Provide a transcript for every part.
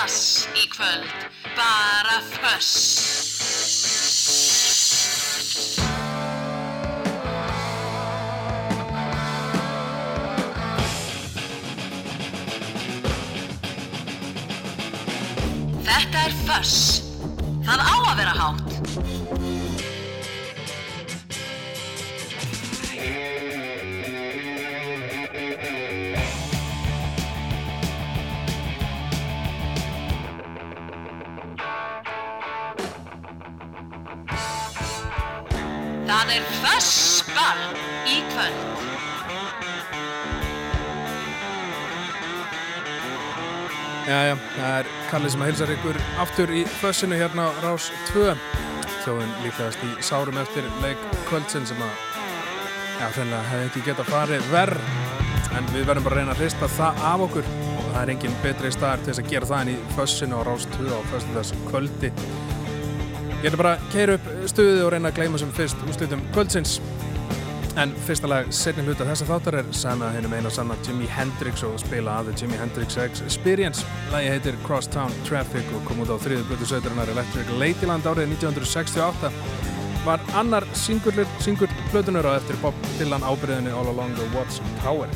dass í kvöld, bara föss. Þetta er föss. Það á að vera hátt. Fössball í kvöld. Jæja, það er Kalli sem að hilsar ykkur aftur í fössinu hérna á Rás 2 þjóðin líklegast í sárum eftir leik kvöldsin sem að já, þennilega hefði ekki getað farið verð en við verðum bara að reyna að hrista það af okkur. Og það er engin betri staðar til þess að gera það en í fössinu á Rás 2 á föstudags kvöldi Ég ætla bara að keira upp stuðið og reyna að gleyma sem fyrst úrslutum kvöldsins En fyrsta lag setni hluta þessa þáttar er samað hennum eina sanna Jimi Hendrix og spila að Jimi Hendrix Experience. Lagi heitir Crosstown Traffic og kom út á þriðu blötu söturinnar Electric Ladyland árið 1968. Var annar singull blötunur á eftir Bob Dylan ábyrðinni All Along the Watts Tower.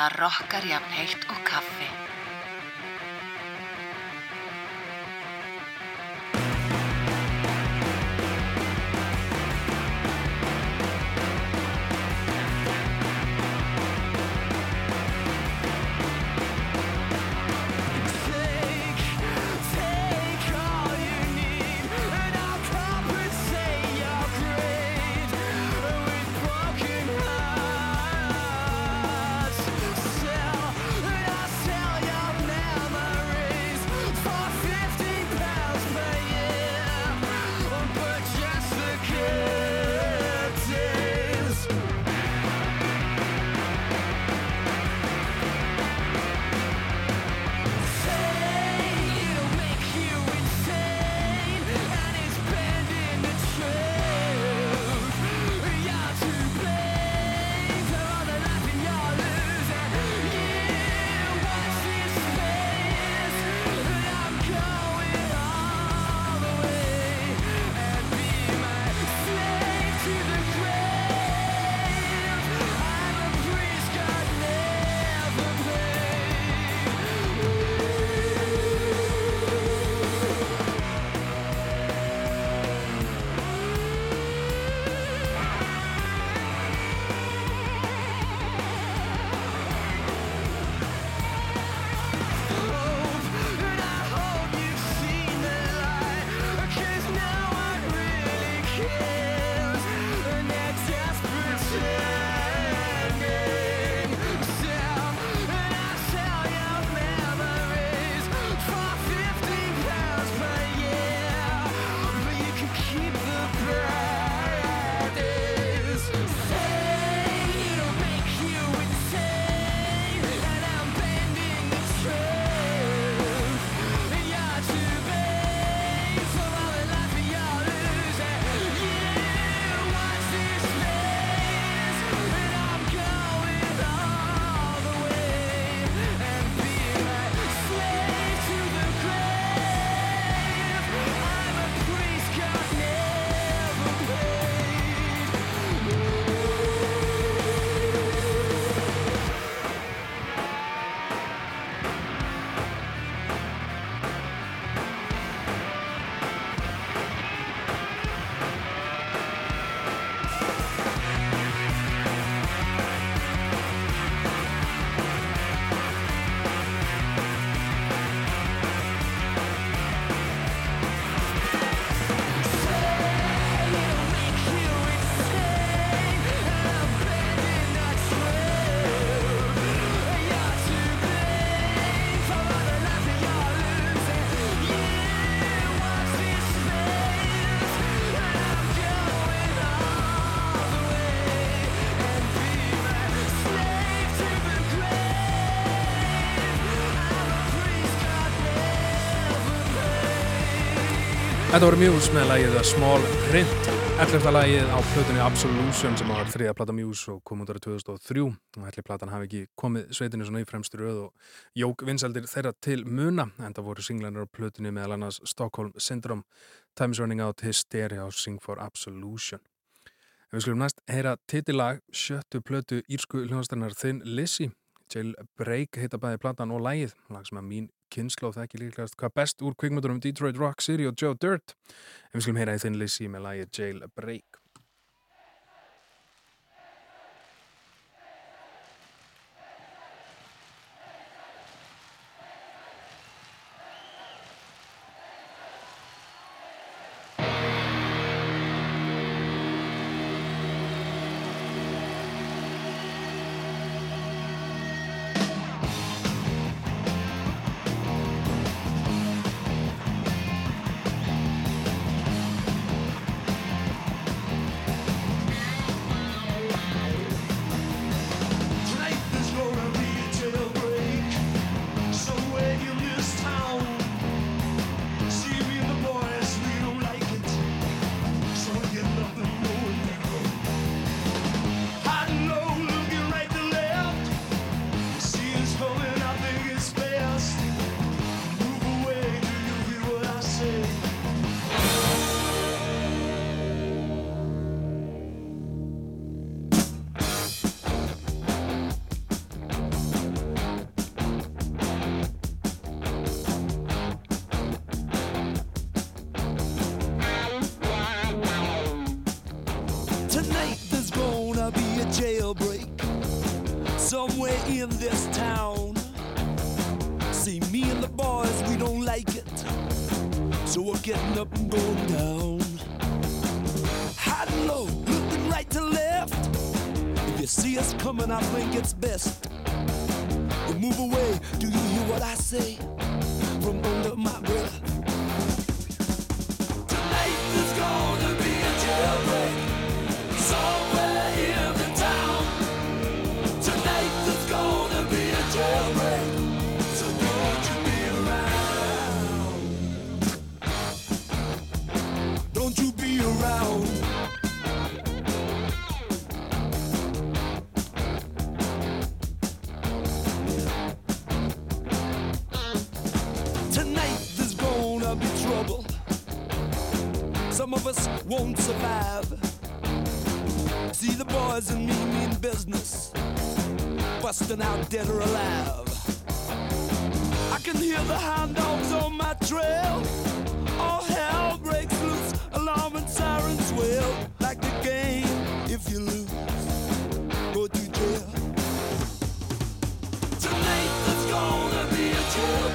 Það rokkar jafn heitt og Þetta voru Muse með lagið A Small Print. 11. lagið á plötunni Absolution sem var þriða plata Muse og kom út ára 2003 og helli platan hafi ekki komið sveitinu svona í fremstu röð og jók vinsaldir þeirra til muna en það voru singlanir á plötunni meðal annars Stockholm Syndrome Time's Running Out, Hysteria og Sing for Absolution. En við skulum næst heyra titillag sjöttu plötu írsku hljóðastarinnar Thin Lizzy Jailbreak heita bæði platan og lægið, lag sem að mín kynnslóð þekki líklegast hvað best úr kvikmundunum Detroit Rock City og Joe Dirt. En við skulum heyra í þinn Lizzy með lægið don't like it. So we're getting up and going down. High and low, looking right to left. If you see us coming, I think it's best. You move away, do you hear what I say? From under my breath. Jailbreak busting out dead or alive. I can hear the hound dogs on my trail. All hell breaks loose, alarm and sirens wail. Like the game, if you lose, go to jail. Tonight there's gonna be a jailbreak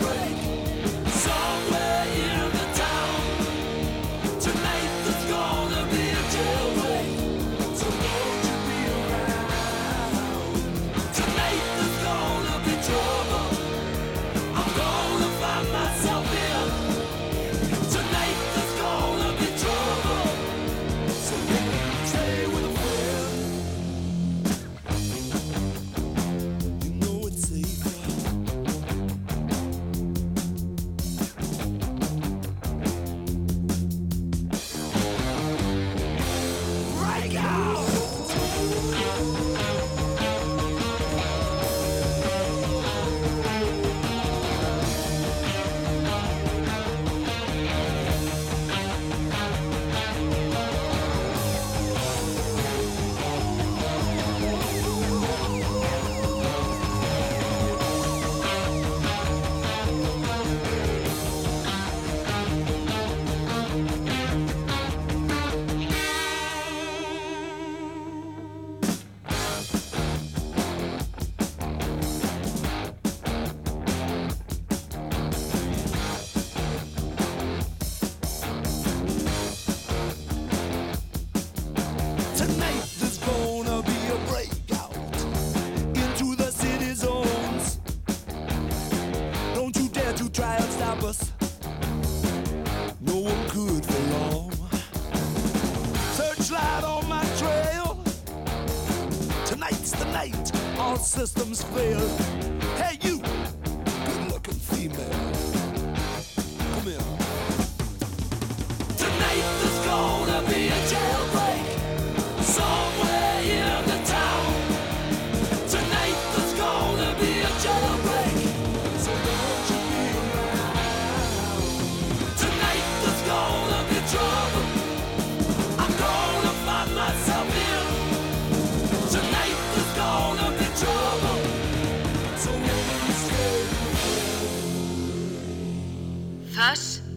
systems fail.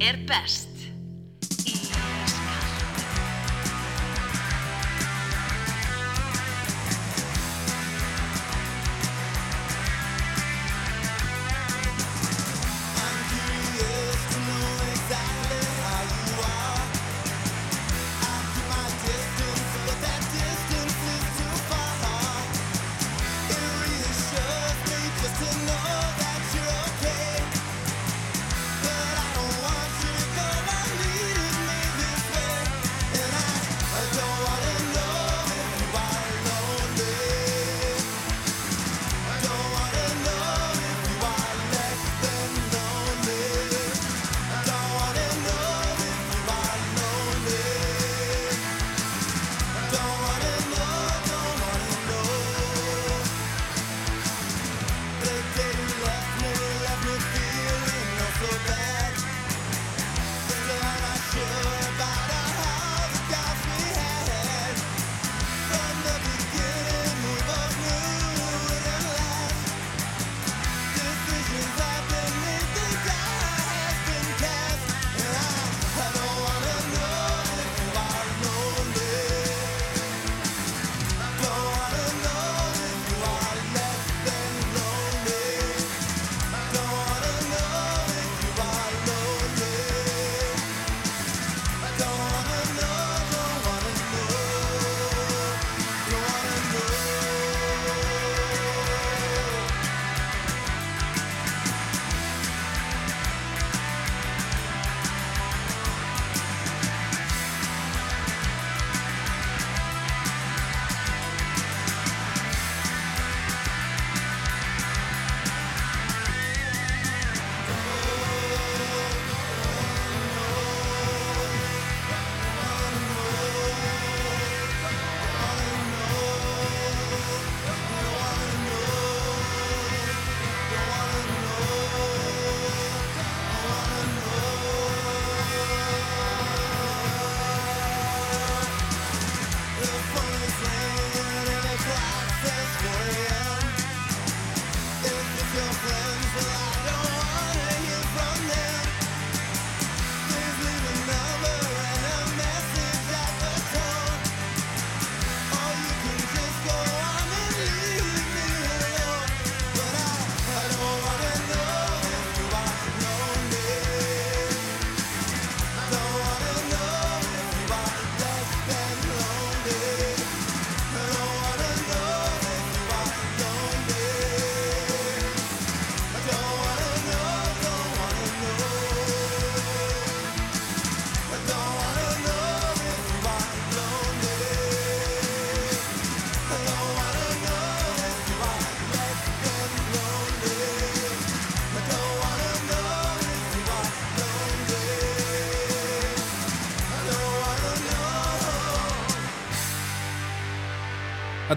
Er best.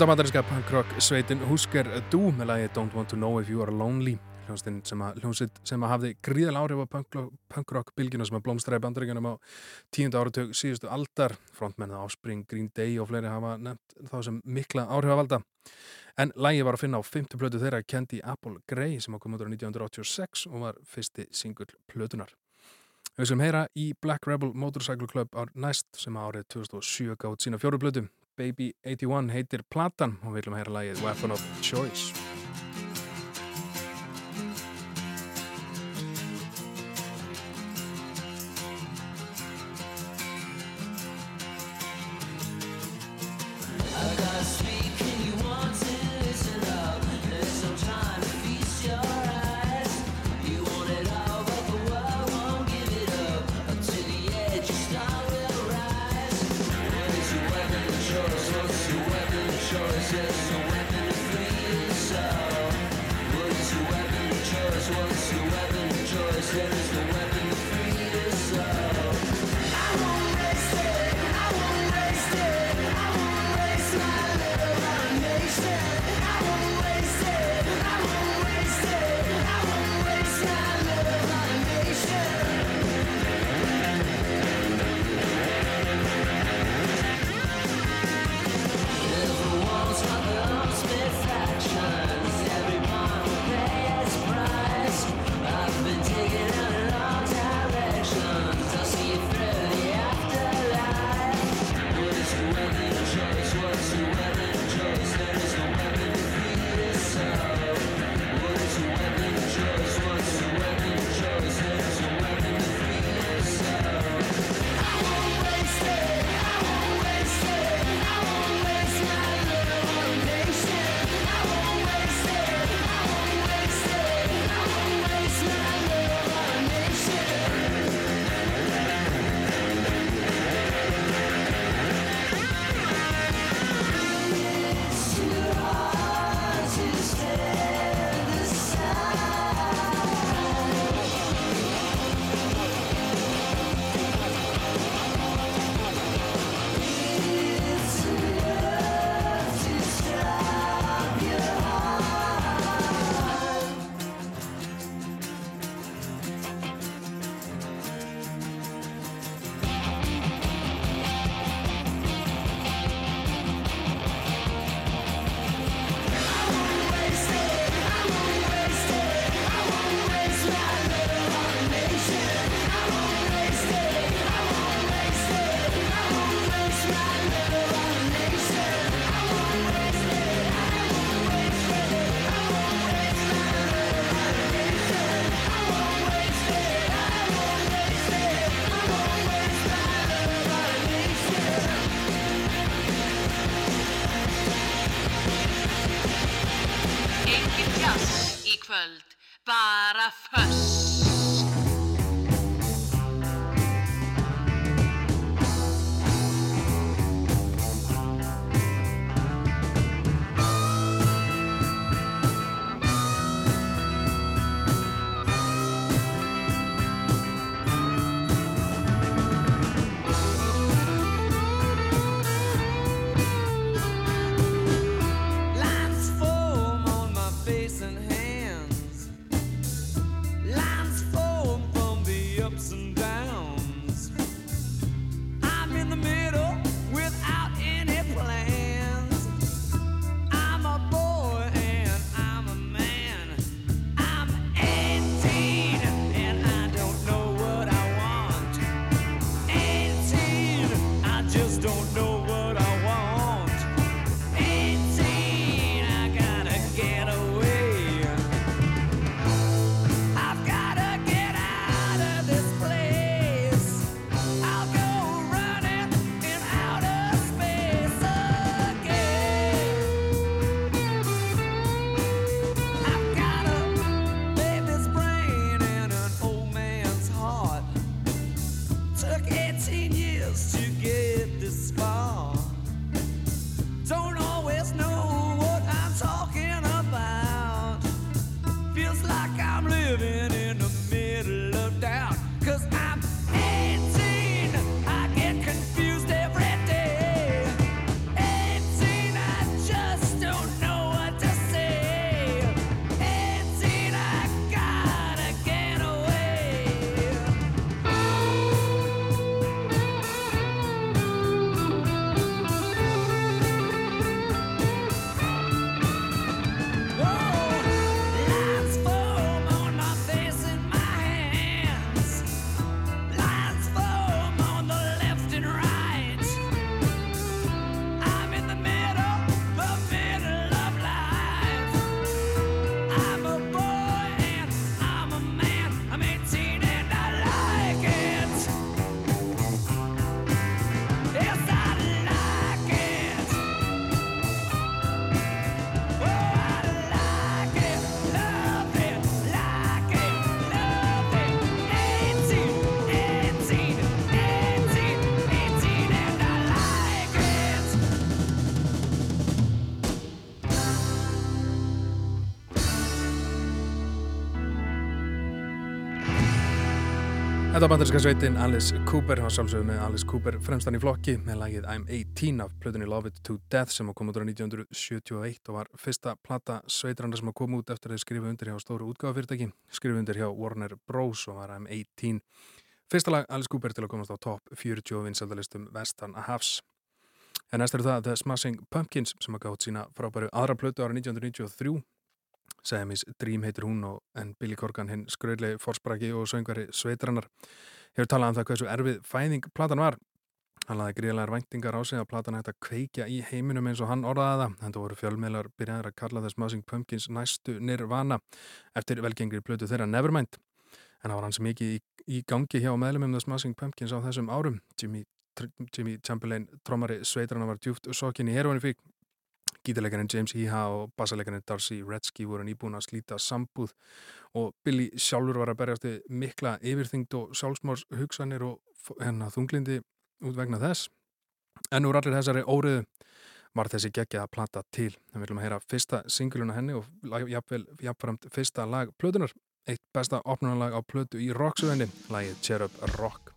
Þetta var bandarinska punkrock sveitin Husker Du með lagi Don't Want To Know If You Are Lonely. Hljómsveit sem, að- hljómsveit sem að hafði gríðal áhrif á punkrock, bylgjuna sem að blómstræði bandaríkjunum á tíundu áratug síðustu aldar. Frontmennið Áspring, Green Day og fleiri hafa nefnt þá sem mikla áhrif að valda. En lagi var að finna á fymtu plötu þeirra Candy Apple Grey sem að koma út á 1986 og var fyrsti singull plötunar Við skulum heyra í Black Rebel Motorcycle Club ár næst sem árið 2007 gátt sína fjóru plötu Baby 81 heitir platan og við viljum heyra lagið Weapon of Choice Þetta var bandarinska sveitin Alice Cooper var sjálfsögðu með Alice Cooper fremstan í flokki með lagið I'm 18 af plötunni Love It To Death sem kom út ára 1971 og var fyrsta plata sveitranda sem kom út eftir að skrifa undir hjá stóru útgáfafyrirtæki skrifa undir hjá Warner Bros. og var I'm 18 fyrsta lag Alice Cooper til að komast á topp 40 vinsaldalistum Vestan Hafs. En næst eru það The Smashing Pumpkins sem að gátt sína frábæru aðra plötu ára 1993 Siamese Dream heitir hún og en Billy Corgan hinn skröðlegi forspraki og söngvari sveitrannar hefur talað um það hversu erfið fæðing platan var. Hann laði gríðlegar væntingar á sig að platan hægt að kveikja í heiminum eins og hann orðaði það. Þetta voru fjölmeilar byrjaðir að kalla þess Smashing Pumpkins næstu nirvana eftir velgengri plötu þeirra Nevermind. En það var hans mikið í, í gangi hjá meðlumum The Smashing Pumpkins á þessum árum. Jimmy, Chamberlain, trommari sveitrannar var djúft sokkin í heroinni fík Gítarleikarinn James Iha og bassarleikarinn Darcy Redsky voru nýbúin að slíta sambúð og Billy sjálfur var að berjast mikla yfirþyngd og sjálfsmárs hugsanir og hennar þunglindi út vegna þess. En úr allir þessari óriðu var þessi geggja að plata til. Við viljum að heyra fyrsta singuluna henni og jafnvel jafnframt fyrsta lag plötunar. Eitt besta opnunarlag á plötu í rocksuðinni, lagið Cherub Rock.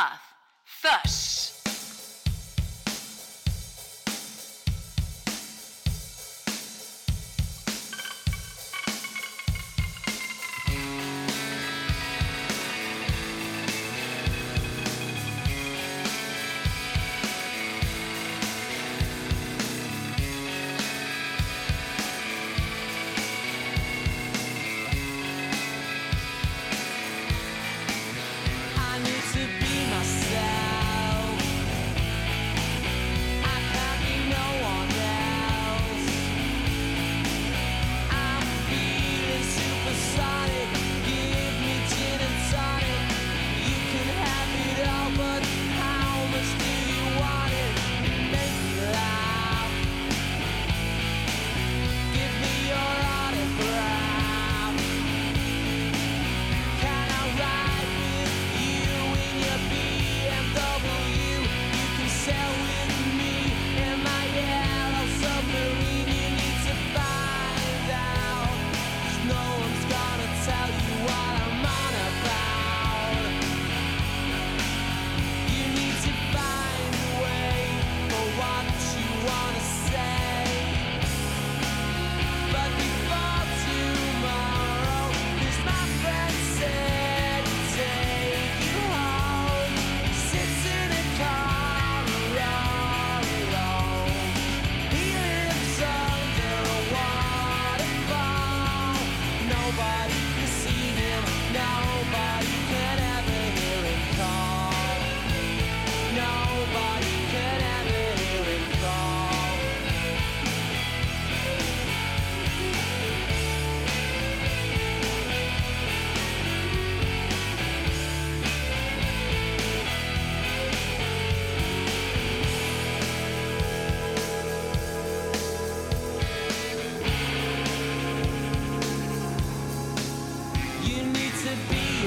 Það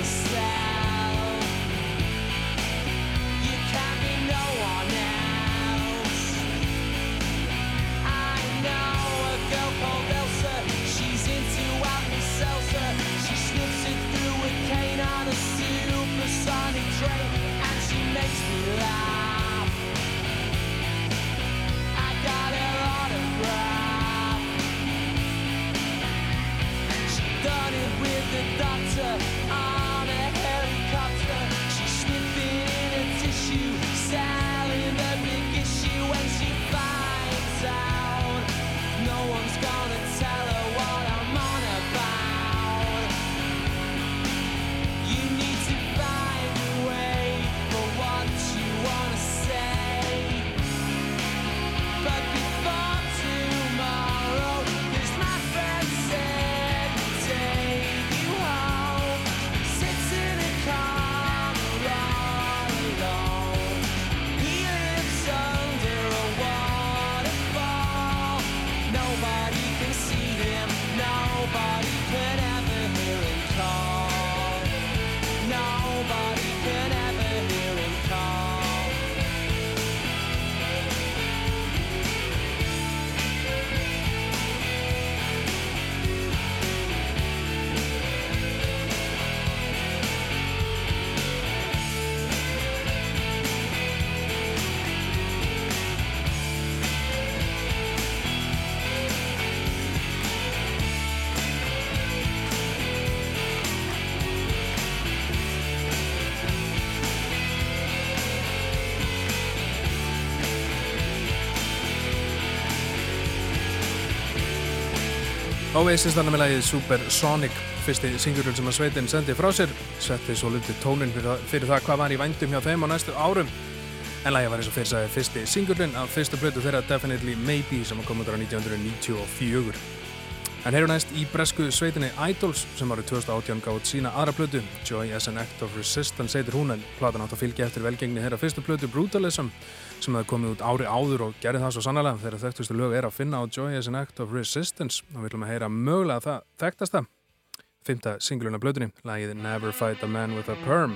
be Oasis þannig með lagið Supersonic. Fyrsti singurinn sem að sveitin sendi frá sér setti svo lundið tónin fyrir, fyrir það hvað var í vændum hjá þeim á næstu árum. En lagið var eins og fyrir sagði fyrsti singurinn af fyrsta blötu þeirra Definitely Maybe sem kom út ára 1994 en heyru næst í bresku sveitinni Idols sem árið 2018 gátt sína aðra blötu Joy as an Act of Resistance heitir hún en platan átt að fylgja eftir velgengni þeirra fyrstu blötu Brutalism sem hefði komið út ári áður og gerði það svo sannlega þegar þekktustu lög er að finna á Joy as an Act of Resistance. Og við ætlum að heyra mögulega það þekktasta fymta singluna blötunni, lagið Never Fight a Man with a Perm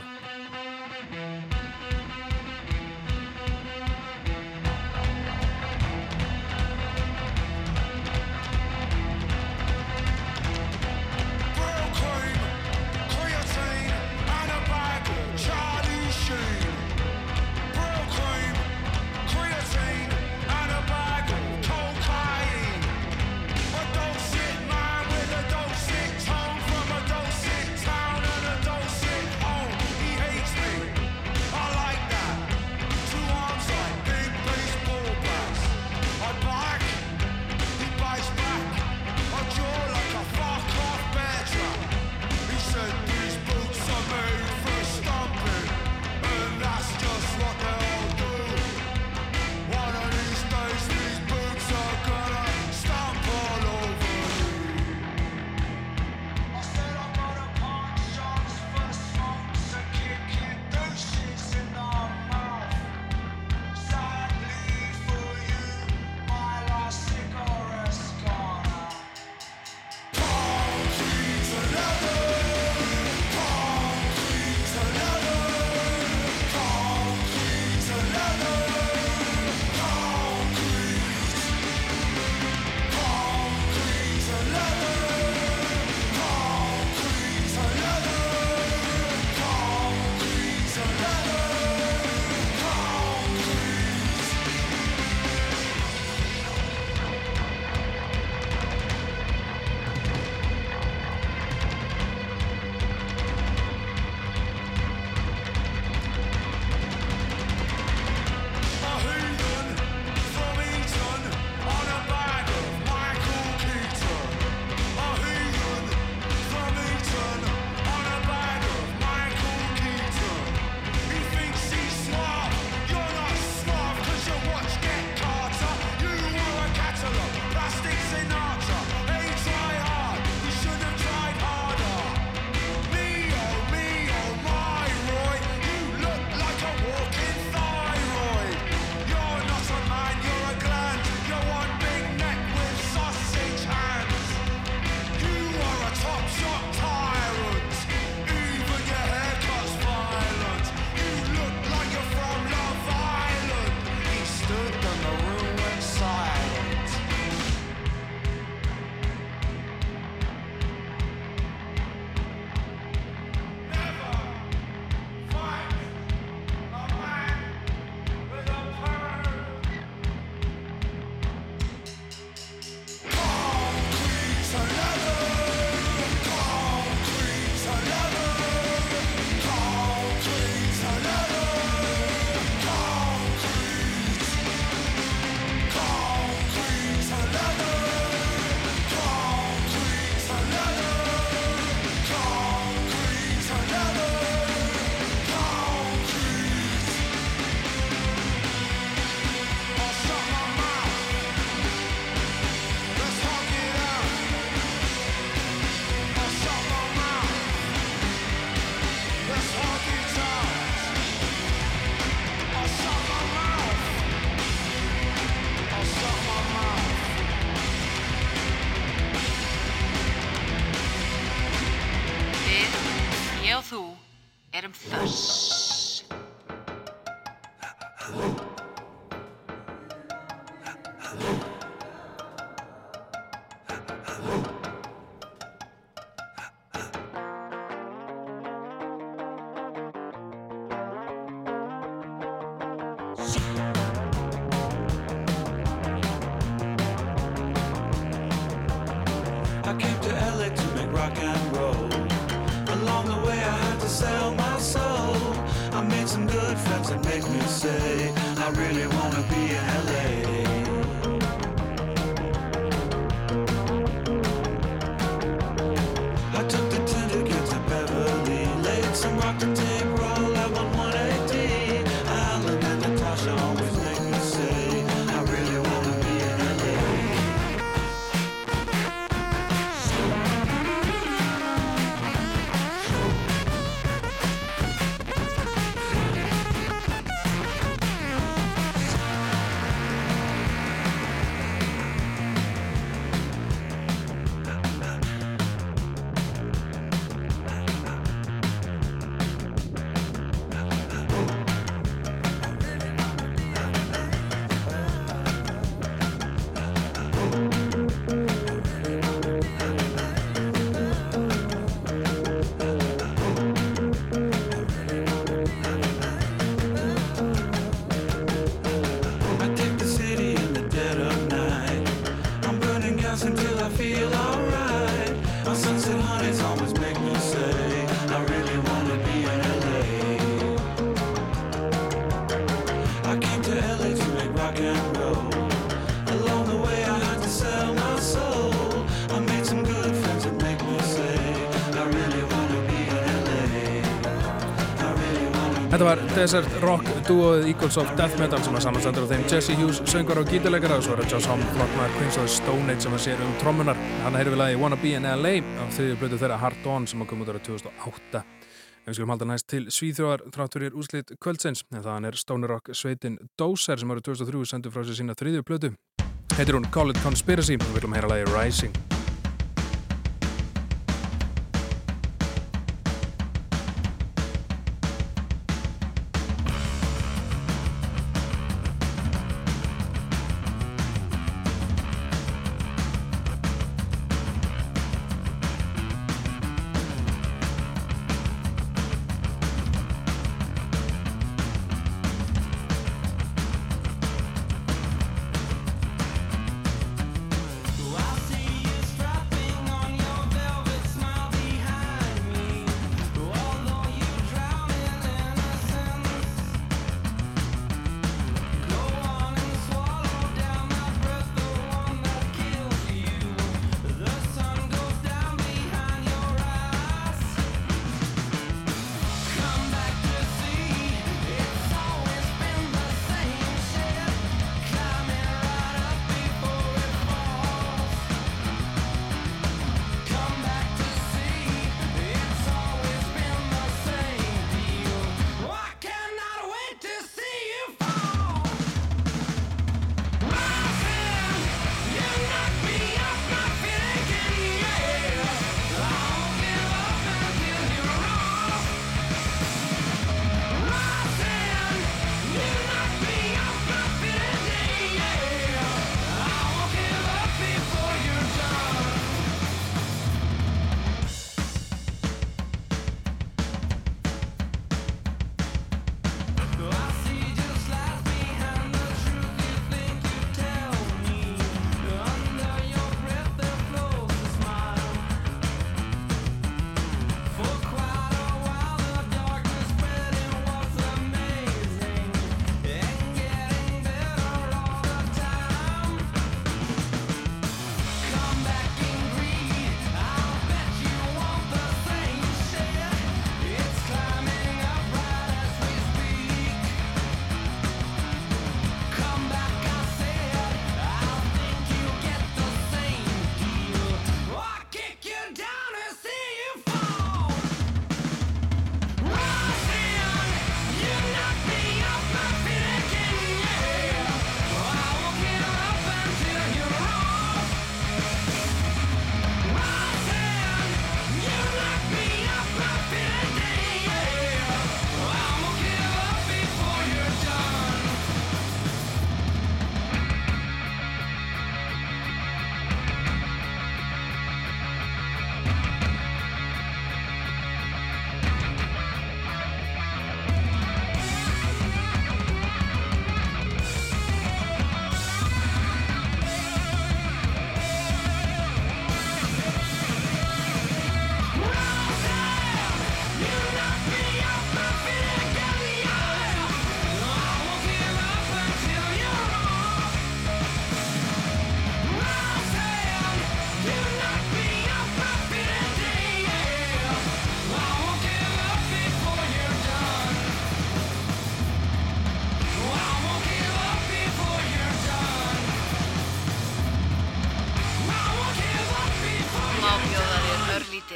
Þetta var Desert Rock duoið Eagles of Death Metal sem að samanstendur á þeim Jesse Hughes, söngar og gítarleikara og svo er það Josh Homme, flokkmaður Queens of the Stone Age sem að sér um trommunar. Hann heyri við lagi Wanna Be in LA á þriðju blötu þeirra Hard On sem að koma út ára 2008. En við skulum halda næst til Svíþjóðar þrátt fyrir úrslit kvöldsins en þaðan er Stoner Rock sveitin Dozer sem árið 2003 sendur frá sér sína þriðju blötu. Heitir hún Call It Conspiracy og við viljum heyra lagi Rising.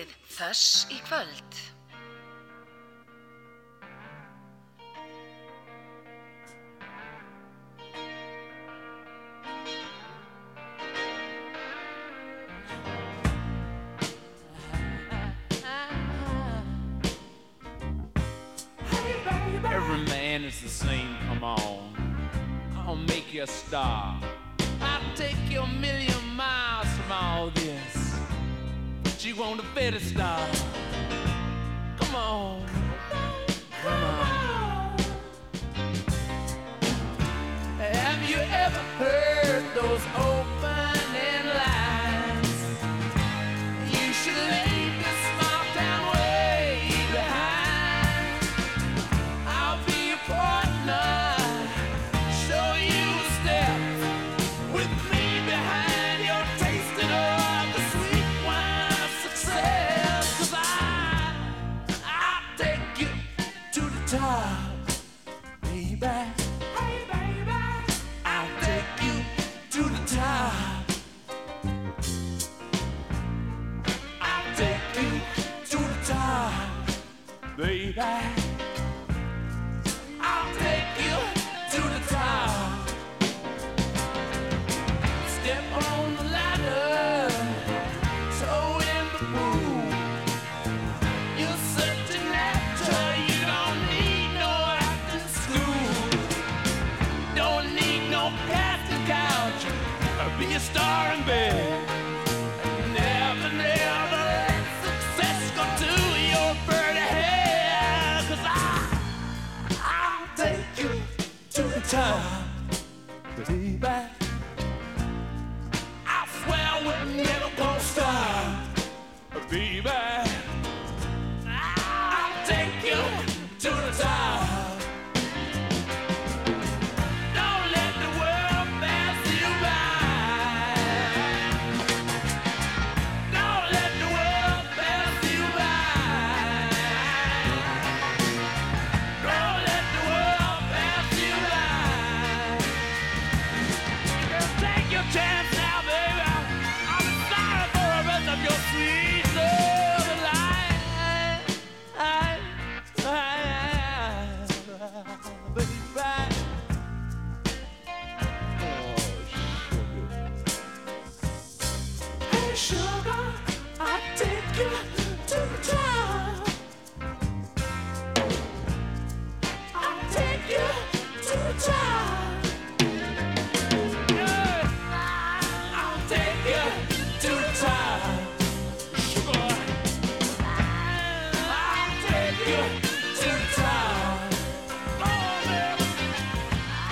verið þess í kvöld.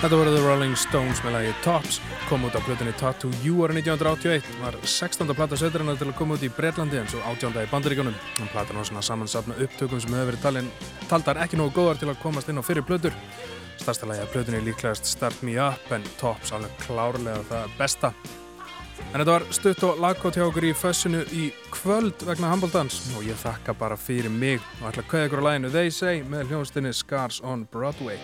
Þetta voru The Rolling Stones með lagi Tops, kom út á plötunni Tattoo You ára 1981, var 16. platta söðurinnar til að koma út í Breitlandi en svo 18. í Bandaríkjónum. Þann platta ná svona samansapna upptökum sem hefur verið talin, taldar ekki nógu góðar til að komast inn á fyrir plötur. Starsta lagi af plötunni líklegast Start Me Up en Tops alveg klárlega það besta. En þetta var stutt og laggótt hjá okkur í fössinu í kvöld vegna handbóldans og ég þakka bara fyrir mig og ætla að kvæða ykkur á læginu They Say með hljónstinni Scars on Broadway.